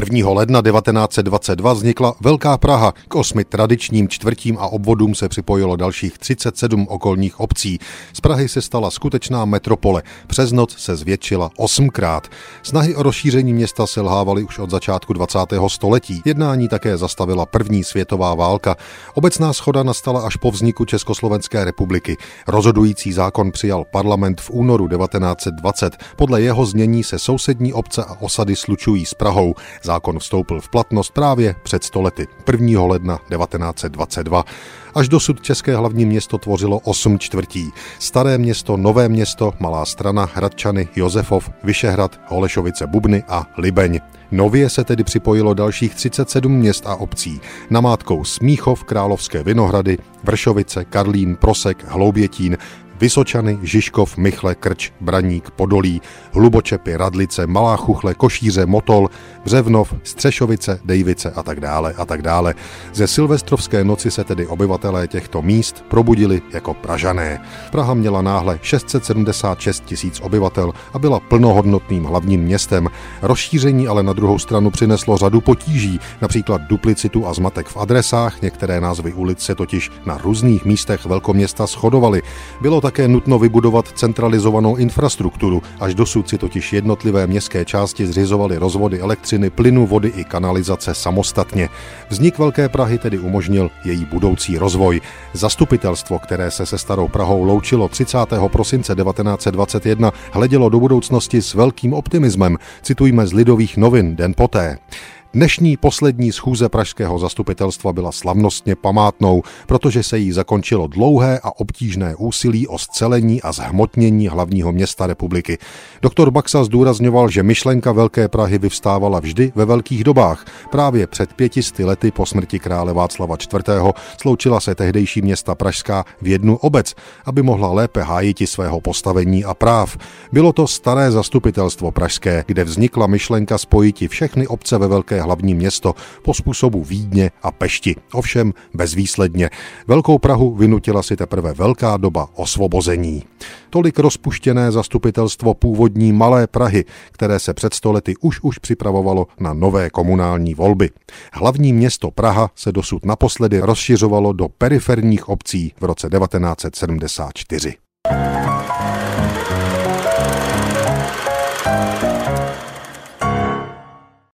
1. ledna 1922 vznikla Velká Praha. K osmi tradičním čtvrtím a obvodům se připojilo dalších 37 okolních obcí. Z Prahy se stala skutečná metropole. Přes noc se zvětšila osmkrát. Snahy o rozšíření města selhávaly už od začátku 20. století. Jednání také zastavila první světová válka. Obecná schoda nastala až po vzniku Československé republiky. Rozhodující zákon přijal parlament v únoru 1920. Podle jeho znění se sousední obce a osady slučují s Prahou. Zákon vstoupil v platnost právě před stolety, 1. ledna 1922. Až dosud české hlavní město tvořilo 8 čtvrtí. Staré město, Nové město, Malá strana, Hradčany, Josefov, Vyšehrad, Holešovice, Bubny a Libeň. Nově se tedy připojilo dalších 37 měst a obcí. Namátkou Smíchov, Královské Vinohrady, Vršovice, Karlín, Prosek, Hloubětín, Vysočany, Žižkov, Michle, Krč, Braník, Podolí, Hlubočepy, Radlice, Malá Chuchle, Košíře, Motol, Břevnov, Střešovice, Dejvice a tak dále a tak dále. Ze silvestrovské noci se tedy obyvatelé těchto míst probudili jako Pražané. Praha měla náhle 676 tisíc obyvatel a byla plnohodnotným hlavním městem. Rozšíření ale na druhou stranu přineslo řadu potíží, například duplicitu a zmatek v adresách, některé názvy ulic se totiž na různých místech velkoměsta shodovaly. Bylo také nutno vybudovat centralizovanou infrastrukturu, až dosud si totiž jednotlivé městské části zřizovaly rozvody elektřiny, plynu, vody i kanalizace samostatně. Vznik Velké Prahy tedy umožnil její budoucí rozvoj. Zastupitelstvo, které se se Starou Prahou loučilo 30. prosince 1921, hledělo do budoucnosti s velkým optimismem. Citujme z Lidových novin den poté. Dnešní poslední schůze pražského zastupitelstva byla slavnostně památnou, protože se jí zakončilo dlouhé a obtížné úsilí o scelení a zhmotnění hlavního města republiky. Doktor Baxa zdůrazňoval, že myšlenka Velké Prahy vyvstávala vždy ve velkých dobách. Právě před pětisty lety po smrti krále Václava IV. sloučila se tehdejší města Pražská v jednu obec, aby mohla lépe hájiti svého postavení a práv. Bylo to staré zastupitelstvo pražské, kde vznikla myšlenka spojiti všechny obce ve Velké hlavní město po způsobu Vídně a Pešti. Ovšem bezvýsledně. Velkou Prahu vynutila si teprve velká doba osvobození. Tolik rozpuštěné zastupitelstvo původní Malé Prahy, které se před stolety už už připravovalo na nové komunální volby. Hlavní město Praha se dosud naposledy rozšiřovalo do periferních obcí v roce 1974.